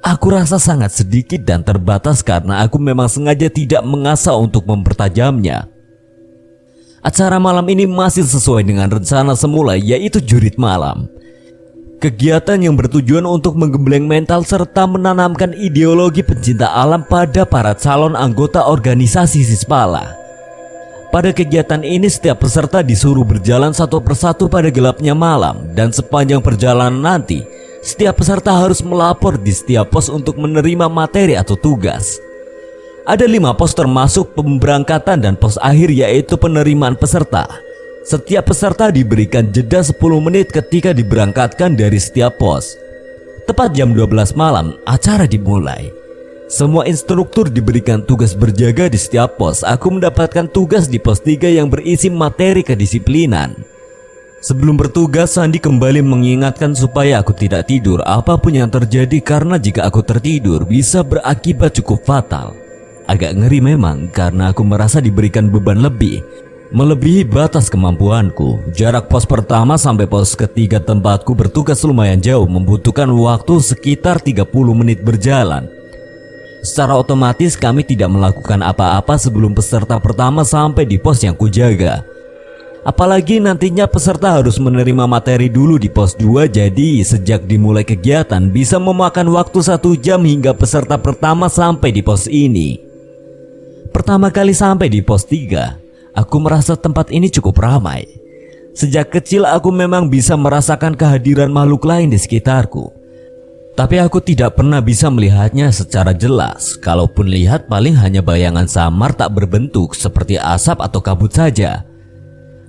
aku rasa sangat sedikit dan terbatas karena aku memang sengaja tidak mengasah untuk mempertajamnya. Acara malam ini masih sesuai dengan rencana semula yaitu jurit malam. Kegiatan yang bertujuan untuk menggembleng mental serta menanamkan ideologi pencinta alam pada para calon anggota organisasi Sispala. Pada kegiatan ini setiap peserta disuruh berjalan satu persatu pada gelapnya malam dan sepanjang perjalanan nanti setiap peserta harus melapor di setiap pos untuk menerima materi atau tugas. Ada lima pos termasuk pemberangkatan dan pos akhir yaitu penerimaan peserta. Setiap peserta diberikan jeda 10 menit ketika diberangkatkan dari setiap pos. Tepat jam 12 malam, acara dimulai. Semua instruktur diberikan tugas berjaga di setiap pos. Aku mendapatkan tugas di pos 3 yang berisi materi kedisiplinan. Sebelum bertugas, Sandi kembali mengingatkan supaya aku tidak tidur apa pun yang terjadi karena jika aku tertidur bisa berakibat cukup fatal. Agak ngeri memang karena aku merasa diberikan beban lebih Melebihi batas kemampuanku, jarak pos pertama sampai pos ketiga tempatku bertugas lumayan jauh membutuhkan waktu sekitar 30 menit berjalan. Secara otomatis kami tidak melakukan apa-apa sebelum peserta pertama sampai di pos yang kujaga. Apalagi nantinya peserta harus menerima materi dulu di pos 2 jadi sejak dimulai kegiatan bisa memakan waktu satu jam hingga peserta pertama sampai di pos ini. Pertama kali sampai di pos 3, Aku merasa tempat ini cukup ramai. Sejak kecil aku memang bisa merasakan kehadiran makhluk lain di sekitarku. Tapi aku tidak pernah bisa melihatnya secara jelas. Kalaupun lihat paling hanya bayangan samar tak berbentuk seperti asap atau kabut saja.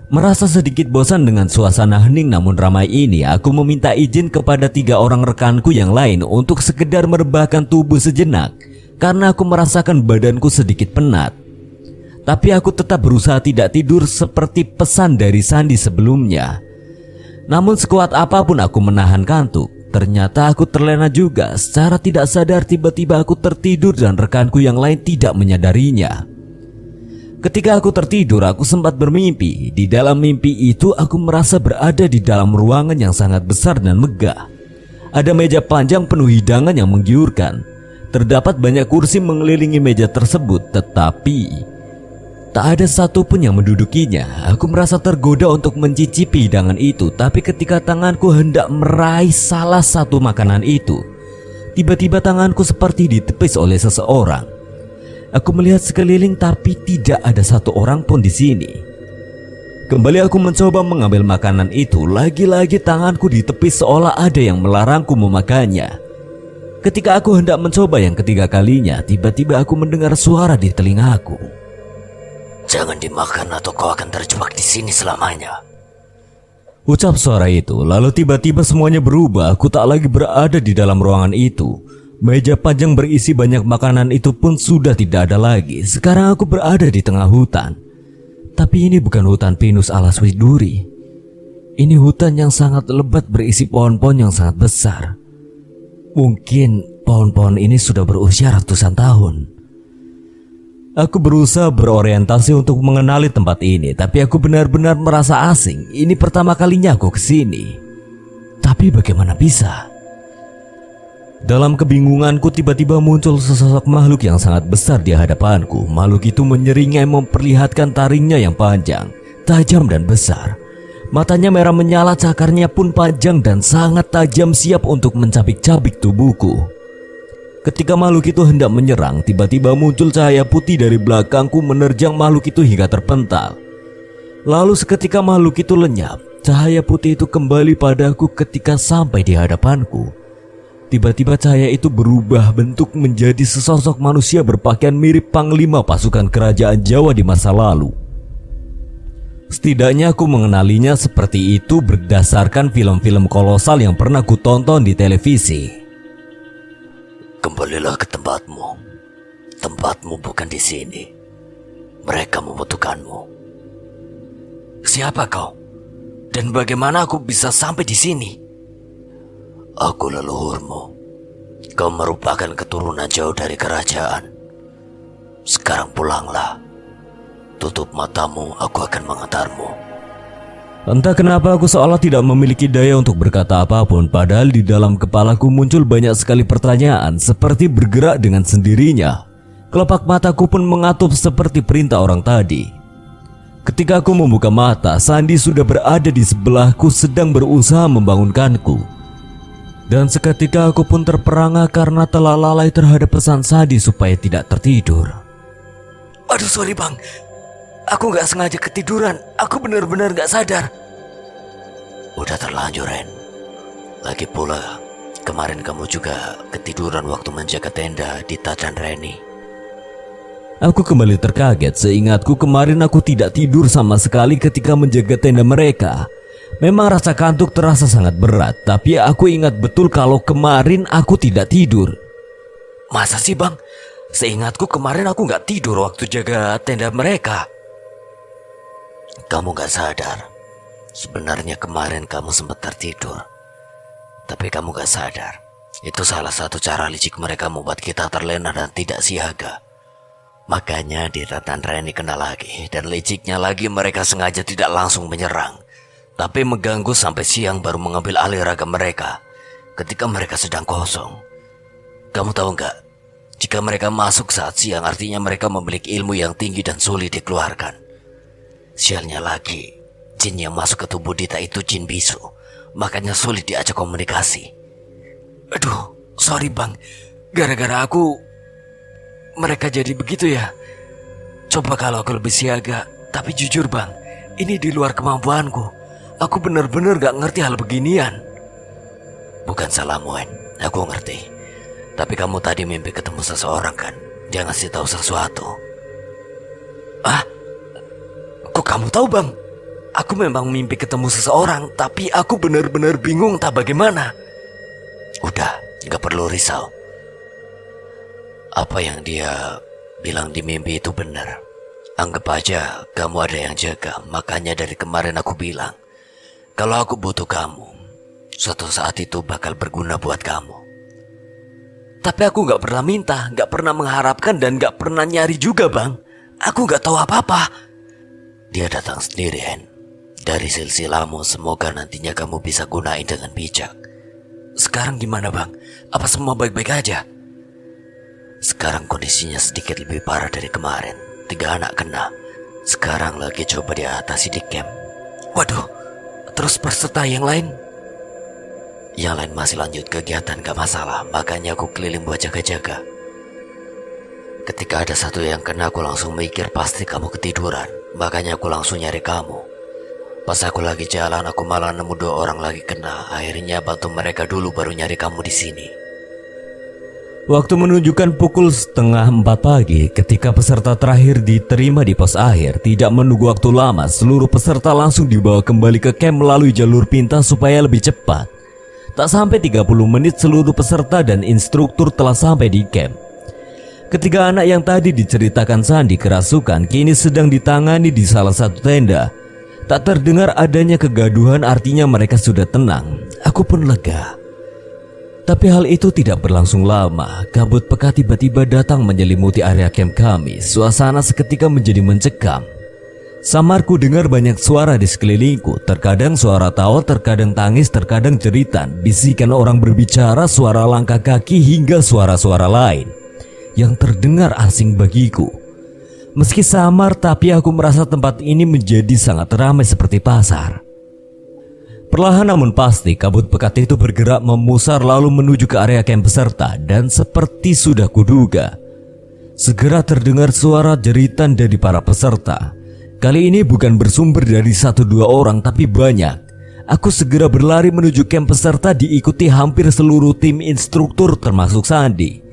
Merasa sedikit bosan dengan suasana hening namun ramai ini, aku meminta izin kepada tiga orang rekanku yang lain untuk sekedar merebahkan tubuh sejenak karena aku merasakan badanku sedikit penat. Tapi aku tetap berusaha tidak tidur seperti pesan dari Sandi sebelumnya. Namun sekuat apa pun aku menahan kantuk, ternyata aku terlena juga. Secara tidak sadar tiba-tiba aku tertidur dan rekanku yang lain tidak menyadarinya. Ketika aku tertidur, aku sempat bermimpi. Di dalam mimpi itu, aku merasa berada di dalam ruangan yang sangat besar dan megah. Ada meja panjang penuh hidangan yang menggiurkan. Terdapat banyak kursi mengelilingi meja tersebut, tetapi Tak ada satupun yang mendudukinya. Aku merasa tergoda untuk mencicipi hidangan itu, tapi ketika tanganku hendak meraih salah satu makanan itu, tiba-tiba tanganku seperti ditepis oleh seseorang. Aku melihat sekeliling, tapi tidak ada satu orang pun di sini. Kembali aku mencoba mengambil makanan itu, lagi-lagi tanganku ditepis seolah ada yang melarangku memakannya. Ketika aku hendak mencoba yang ketiga kalinya, tiba-tiba aku mendengar suara di telingaku. Jangan dimakan atau kau akan terjebak di sini selamanya. Ucap suara itu, lalu tiba-tiba semuanya berubah. Aku tak lagi berada di dalam ruangan itu. Meja panjang berisi banyak makanan itu pun sudah tidak ada lagi. Sekarang aku berada di tengah hutan. Tapi ini bukan hutan pinus ala Swiduri. Ini hutan yang sangat lebat berisi pohon-pohon yang sangat besar. Mungkin pohon-pohon ini sudah berusia ratusan tahun. Aku berusaha berorientasi untuk mengenali tempat ini, tapi aku benar-benar merasa asing. Ini pertama kalinya aku ke sini. Tapi bagaimana bisa? Dalam kebingunganku tiba-tiba muncul sesosok makhluk yang sangat besar di hadapanku. Makhluk itu menyeringai memperlihatkan taringnya yang panjang, tajam dan besar. Matanya merah menyala, cakarnya pun panjang dan sangat tajam siap untuk mencabik-cabik tubuhku. Ketika makhluk itu hendak menyerang, tiba-tiba muncul cahaya putih dari belakangku menerjang makhluk itu hingga terpental. Lalu seketika makhluk itu lenyap, cahaya putih itu kembali padaku ketika sampai di hadapanku. Tiba-tiba cahaya itu berubah bentuk menjadi sesosok manusia berpakaian mirip panglima pasukan kerajaan Jawa di masa lalu. Setidaknya aku mengenalinya seperti itu berdasarkan film-film kolosal yang pernah ku tonton di televisi. Kembalilah ke tempatmu. Tempatmu bukan di sini. Mereka membutuhkanmu. Siapa kau? Dan bagaimana aku bisa sampai di sini? Aku leluhurmu. Kau merupakan keturunan jauh dari kerajaan. Sekarang pulanglah. Tutup matamu, aku akan mengantarmu. Entah kenapa aku seolah tidak memiliki daya untuk berkata apa pun Padahal di dalam kepalaku muncul banyak sekali pertanyaan Seperti bergerak dengan sendirinya. Kelopak mataku pun mengatup seperti perintah orang tadi. Ketika aku membuka mata Sandi sudah berada di sebelahku sedang berusaha membangunkanku. Dan seketika aku pun terperangah karena telah lalai terhadap pesan Sandi supaya tidak tertidur. Aduh sorry bang Aku gak sengaja ketiduran. Aku benar-benar gak sadar. Udah terlanjur, Ren. Lagi pula, kemarin kamu juga ketiduran waktu menjaga tenda di Tacan Reni. Aku kembali terkaget seingatku kemarin aku tidak tidur sama sekali ketika menjaga tenda mereka. Memang rasa kantuk terasa sangat berat, tapi aku ingat betul kalau kemarin aku tidak tidur. Masa sih bang? Seingatku kemarin aku gak tidur waktu jaga tenda mereka. Kamu gak sadar. Sebenarnya kemarin kamu sempat tertidur. Tapi kamu gak sadar. Itu salah satu cara licik mereka membuat kita terlena dan tidak siaga. Makanya di Ratan Reni kena lagi dan liciknya lagi mereka sengaja tidak langsung menyerang. Tapi mengganggu sampai siang baru mengambil alih raga mereka ketika mereka sedang kosong. Kamu tahu nggak? Jika mereka masuk saat siang artinya mereka memiliki ilmu yang tinggi dan sulit dikeluarkan. Sialnya lagi, jin yang masuk ke tubuh Dita itu jin bisu. Makanya sulit diajak komunikasi. Aduh, sorry bang. Gara-gara aku, mereka jadi begitu ya. Coba kalau aku lebih siaga. Tapi jujur bang, ini di luar kemampuanku. Aku benar-benar gak ngerti hal beginian. Bukan salahmu, En. Aku ngerti. Tapi kamu tadi mimpi ketemu seseorang kan? Dia ngasih tahu sesuatu. Ah, Kok kamu tahu bang? Aku memang mimpi ketemu seseorang, tapi aku benar-benar bingung tak bagaimana. Udah, nggak perlu risau. Apa yang dia bilang di mimpi itu benar. Anggap aja kamu ada yang jaga, makanya dari kemarin aku bilang, kalau aku butuh kamu, suatu saat itu bakal berguna buat kamu. Tapi aku nggak pernah minta, nggak pernah mengharapkan dan nggak pernah nyari juga bang. Aku nggak tahu apa-apa. Dia datang sendiri, Hen. Dari silsilahmu, semoga nantinya kamu bisa gunain dengan bijak. Sekarang gimana, Bang? Apa semua baik-baik aja? Sekarang kondisinya sedikit lebih parah dari kemarin. Tiga anak kena. Sekarang lagi coba diatasi di camp. Waduh, terus peserta yang lain? Yang lain masih lanjut kegiatan gak masalah, makanya aku keliling buat jaga-jaga. Ketika ada satu yang kena, aku langsung mikir pasti kamu ketiduran. Makanya aku langsung nyari kamu. Pas aku lagi jalan, aku malah nemu dua orang lagi kena. Akhirnya bantu mereka dulu baru nyari kamu di sini. Waktu menunjukkan pukul setengah empat pagi ketika peserta terakhir diterima di pos akhir Tidak menunggu waktu lama seluruh peserta langsung dibawa kembali ke camp melalui jalur pintas supaya lebih cepat Tak sampai 30 menit seluruh peserta dan instruktur telah sampai di camp Ketiga anak yang tadi diceritakan Sandi kerasukan kini sedang ditangani di salah satu tenda. Tak terdengar adanya kegaduhan artinya mereka sudah tenang. Aku pun lega. Tapi hal itu tidak berlangsung lama. Kabut pekat tiba-tiba datang menyelimuti area camp kami. Suasana seketika menjadi mencekam. Samarku dengar banyak suara di sekelilingku. Terkadang suara tawa, terkadang tangis, terkadang jeritan, bisikan orang berbicara, suara langkah kaki hingga suara-suara lain yang terdengar asing bagiku. Meski samar, tapi aku merasa tempat ini menjadi sangat ramai seperti pasar. Perlahan namun pasti kabut pekat itu bergerak memusar lalu menuju ke area camp peserta dan seperti sudah kuduga. Segera terdengar suara jeritan dari para peserta. Kali ini bukan bersumber dari satu dua orang tapi banyak. Aku segera berlari menuju camp peserta diikuti hampir seluruh tim instruktur termasuk Sandi.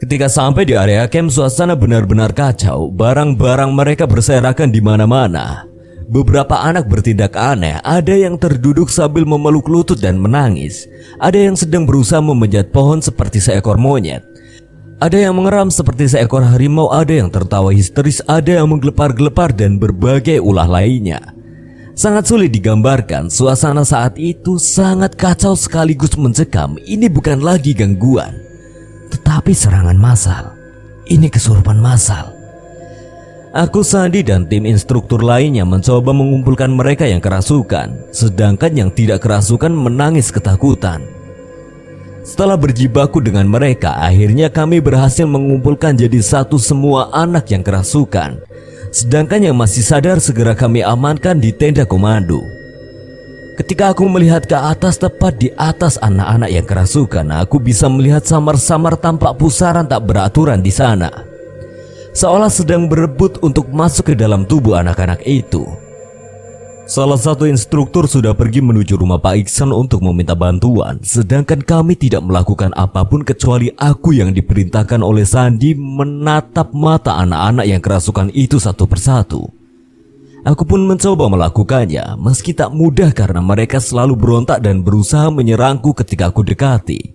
Ketika sampai di area camp suasana benar-benar kacau, barang-barang mereka berserakan di mana-mana. Beberapa anak bertindak aneh, ada yang terduduk sambil memeluk lutut dan menangis. Ada yang sedang berusaha memanjat pohon seperti seekor monyet. Ada yang mengeram seperti seekor harimau, ada yang tertawa histeris, ada yang menggelepar-gelepar dan berbagai ulah lainnya. Sangat sulit digambarkan, suasana saat itu sangat kacau sekaligus mencekam. Ini bukan lagi gangguan, tetapi serangan massal. Ini kesurupan massal. Aku Sandi dan tim instruktur lainnya mencoba mengumpulkan mereka yang kerasukan, sedangkan yang tidak kerasukan menangis ketakutan. Setelah berjibaku dengan mereka, akhirnya kami berhasil mengumpulkan jadi satu semua anak yang kerasukan. Sedangkan yang masih sadar segera kami amankan di tenda komando. Ketika aku melihat ke atas tepat di atas anak-anak yang kerasukan, aku bisa melihat samar-samar tampak pusaran tak beraturan di sana seolah sedang berebut untuk masuk ke dalam tubuh anak-anak itu. Salah satu instruktur sudah pergi menuju rumah Pak Iksan untuk meminta bantuan, sedangkan kami tidak melakukan apa pun kecuali aku yang diperintahkan oleh Sandi menatap mata anak-anak yang kerasukan itu satu persatu. Aku pun mencoba melakukannya, meski tak mudah karena mereka selalu berontak dan berusaha menyerangku ketika aku dekati.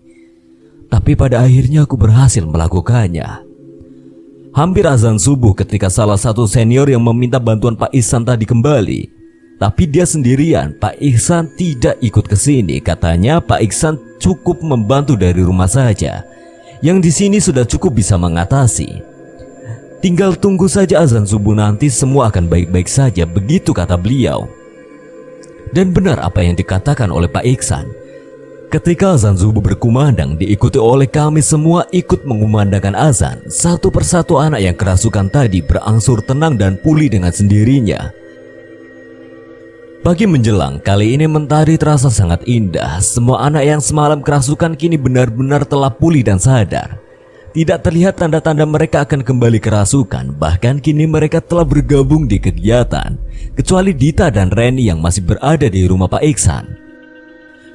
Tapi pada akhirnya aku berhasil melakukannya. Hampir azan subuh ketika salah satu senior yang meminta bantuan Pak Ihsan tadi kembali. Tapi dia sendirian, Pak Ihsan tidak ikut ke sini. Katanya Pak Ihsan cukup membantu dari rumah saja. Yang di sini sudah cukup bisa mengatasi. Tinggal tunggu saja azan subuh nanti semua akan baik-baik saja, begitu kata beliau. Dan benar apa yang dikatakan oleh Pak Iksan. Ketika azan subuh berkumandang diikuti oleh kami semua ikut mengumandangkan azan Satu persatu anak yang kerasukan tadi berangsur tenang dan pulih dengan sendirinya Pagi menjelang, kali ini mentari terasa sangat indah Semua anak yang semalam kerasukan kini benar-benar telah pulih dan sadar Tidak terlihat tanda-tanda mereka akan kembali kerasukan Bahkan kini mereka telah bergabung di kegiatan Kecuali Dita dan Reni yang masih berada di rumah Pak Iksan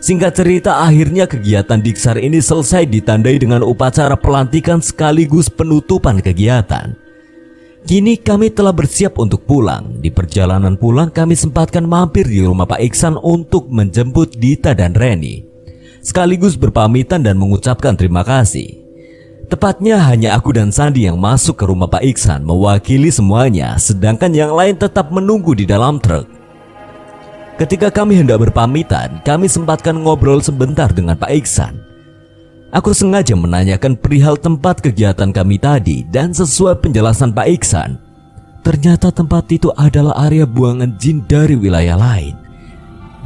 Singkat cerita akhirnya kegiatan Diksar ini selesai ditandai dengan upacara pelantikan sekaligus penutupan kegiatan. Kini kami telah bersiap untuk pulang. Di perjalanan pulang kami sempatkan mampir di rumah Pak Iksan untuk menjemput Dita dan Reni. Sekaligus berpamitan dan mengucapkan terima kasih. Tepatnya hanya aku dan Sandi yang masuk ke rumah Pak Iksan mewakili semuanya, sedangkan yang lain tetap menunggu di dalam truk. Ketika kami hendak berpamitan, kami sempatkan ngobrol sebentar dengan Pak Iksan. Aku sengaja menanyakan perihal tempat kegiatan kami tadi dan sesuai penjelasan Pak Iksan, ternyata tempat itu adalah area buangan jin dari wilayah lain.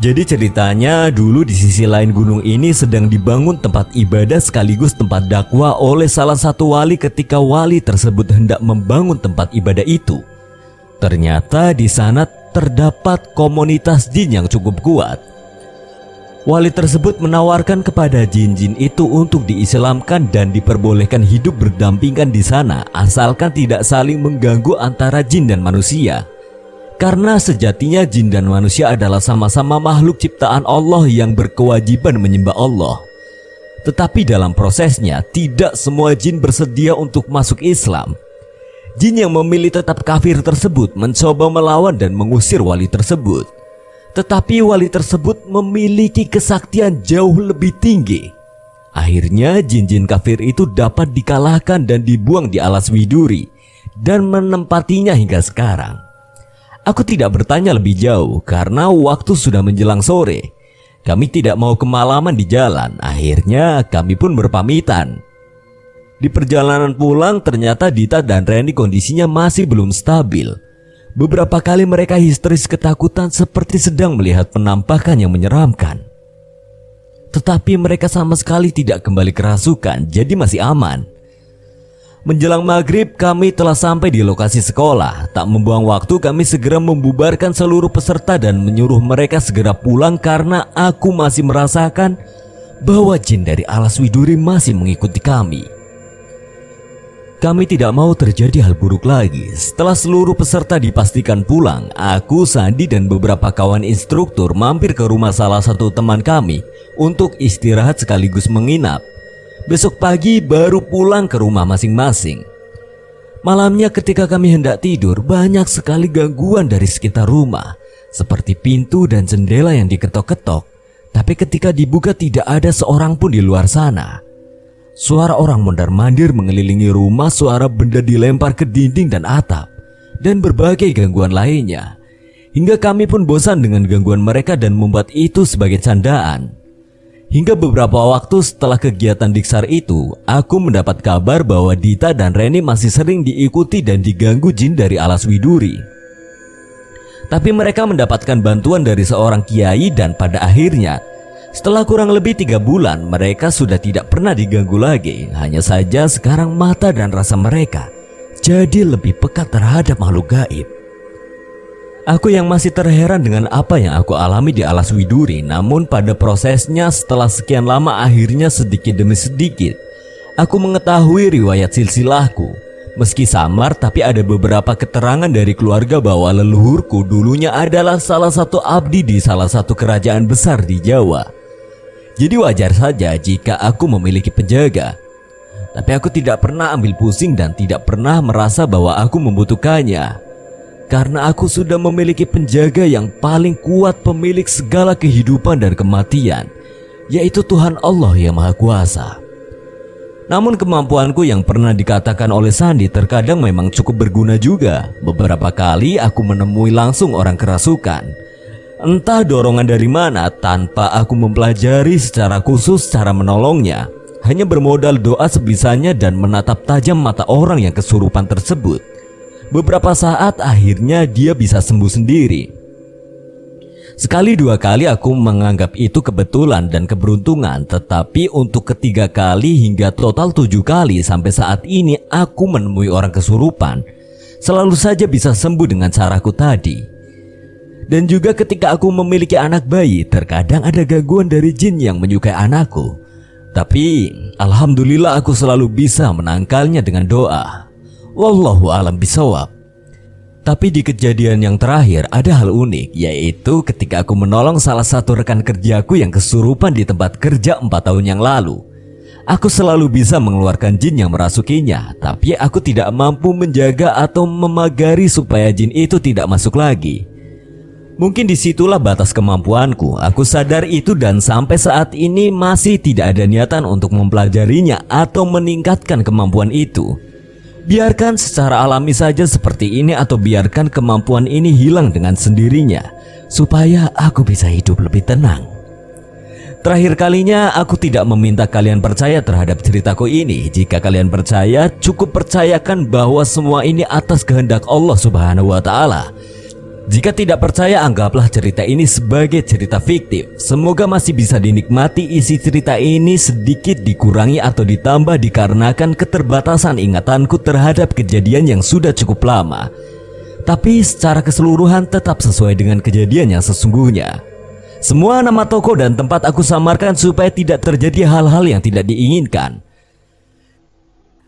Jadi ceritanya dulu di sisi lain gunung ini sedang dibangun tempat ibadah sekaligus tempat dakwah oleh salah satu wali ketika wali tersebut hendak membangun tempat ibadah itu. Ternyata di sana terdapat komunitas jin yang cukup kuat. Wali tersebut menawarkan kepada jin-jin itu untuk diislamkan dan diperbolehkan hidup berdampingan di sana asalkan tidak saling mengganggu antara jin dan manusia. Karena sejatinya jin dan manusia adalah sama-sama makhluk ciptaan Allah yang berkewajiban menyembah Allah. Tetapi dalam prosesnya tidak semua jin bersedia untuk masuk Islam Jin yang memilih tetap kafir tersebut mencoba melawan dan mengusir wali tersebut. Tetapi wali tersebut memiliki kesaktian jauh lebih tinggi. Akhirnya jin-jin kafir itu dapat dikalahkan dan dibuang di alas widuri dan menempatinya hingga sekarang. Aku tidak bertanya lebih jauh karena waktu sudah menjelang sore. Kami tidak mau kemalaman di jalan. Akhirnya kami pun berpamitan. Di perjalanan pulang ternyata Dita dan Reni kondisinya masih belum stabil. Beberapa kali mereka histeris ketakutan seperti sedang melihat penampakan yang menyeramkan. Tetapi mereka sama sekali tidak kembali kerasukan, jadi masih aman. Menjelang maghrib kami telah sampai di lokasi sekolah Tak membuang waktu kami segera membubarkan seluruh peserta dan menyuruh mereka segera pulang Karena aku masih merasakan bahwa jin dari alas widuri masih mengikuti kami kami tidak mau terjadi hal buruk lagi. Setelah seluruh peserta dipastikan pulang, aku, Sandi, dan beberapa kawan instruktur mampir ke rumah salah satu teman kami untuk istirahat sekaligus menginap. Besok pagi baru pulang ke rumah masing-masing. Malamnya ketika kami hendak tidur, banyak sekali gangguan dari sekitar rumah, seperti pintu dan jendela yang diketok-ketok. Tapi ketika dibuka tidak ada seorang pun di luar sana. Suara orang mondar-mandir mengelilingi rumah, suara benda dilempar ke dinding dan atap, dan berbagai gangguan lainnya. Hingga kami pun bosan dengan gangguan mereka dan membuat itu sebagai candaan. Hingga beberapa waktu setelah kegiatan diksar itu, aku mendapat kabar bahwa Dita dan Reni masih sering diikuti dan diganggu jin dari alas widuri. Tapi mereka mendapatkan bantuan dari seorang kiai dan pada akhirnya setelah kurang lebih tiga bulan, mereka sudah tidak pernah diganggu lagi. Hanya saja sekarang mata dan rasa mereka jadi lebih pekat terhadap makhluk gaib. Aku yang masih terheran dengan apa yang aku alami di alas widuri, namun pada prosesnya setelah sekian lama akhirnya sedikit demi sedikit, aku mengetahui riwayat silsilahku. Meski samar, tapi ada beberapa keterangan dari keluarga bahwa leluhurku dulunya adalah salah satu abdi di salah satu kerajaan besar di Jawa. Jadi wajar saja jika aku memiliki penjaga. Tapi aku tidak pernah ambil pusing dan tidak pernah merasa bahwa aku membutuhkannya. Karena aku sudah memiliki penjaga yang paling kuat pemilik segala kehidupan dan kematian, yaitu Tuhan Allah yang Maha Kuasa. Namun kemampuanku yang pernah dikatakan oleh Sandi terkadang memang cukup berguna juga. Beberapa kali aku menemui langsung orang kerasukan Entah dorongan dari mana tanpa aku mempelajari secara khusus cara menolongnya. Hanya bermodal doa sebisanya dan menatap tajam mata orang yang kesurupan tersebut. Beberapa saat akhirnya dia bisa sembuh sendiri. Sekali dua kali aku menganggap itu kebetulan dan keberuntungan Tetapi untuk ketiga kali hingga total tujuh kali sampai saat ini aku menemui orang kesurupan Selalu saja bisa sembuh dengan caraku tadi dan juga ketika aku memiliki anak bayi, terkadang ada gangguan dari jin yang menyukai anakku. Tapi alhamdulillah aku selalu bisa menangkalnya dengan doa. Wallahu alam bisawab. Tapi di kejadian yang terakhir ada hal unik yaitu ketika aku menolong salah satu rekan kerjaku yang kesurupan di tempat kerja empat tahun yang lalu. Aku selalu bisa mengeluarkan jin yang merasukinya, tapi aku tidak mampu menjaga atau memagari supaya jin itu tidak masuk lagi. Mungkin di situlah batas kemampuanku. Aku sadar itu dan sampai saat ini masih tidak ada niatan untuk mempelajarinya atau meningkatkan kemampuan itu. Biarkan secara alami saja seperti ini atau biarkan kemampuan ini hilang dengan sendirinya supaya aku bisa hidup lebih tenang. Terakhir kalinya aku tidak meminta kalian percaya terhadap ceritaku ini. Jika kalian percaya, cukup percayakan bahwa semua ini atas kehendak Allah Subhanahu wa taala. Jika tidak percaya, anggaplah cerita ini sebagai cerita fiktif. Semoga masih bisa dinikmati isi cerita ini sedikit dikurangi atau ditambah dikarenakan keterbatasan ingatanku terhadap kejadian yang sudah cukup lama. Tapi secara keseluruhan tetap sesuai dengan kejadian yang sesungguhnya. Semua nama toko dan tempat aku samarkan supaya tidak terjadi hal-hal yang tidak diinginkan.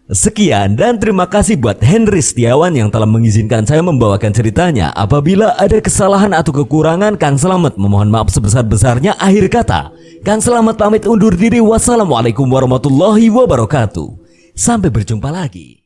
Sekian dan terima kasih buat Henry Setiawan yang telah mengizinkan saya membawakan ceritanya. Apabila ada kesalahan atau kekurangan, Kang Selamat memohon maaf sebesar-besarnya. Akhir kata, Kang Selamat pamit undur diri. Wassalamualaikum warahmatullahi wabarakatuh. Sampai berjumpa lagi.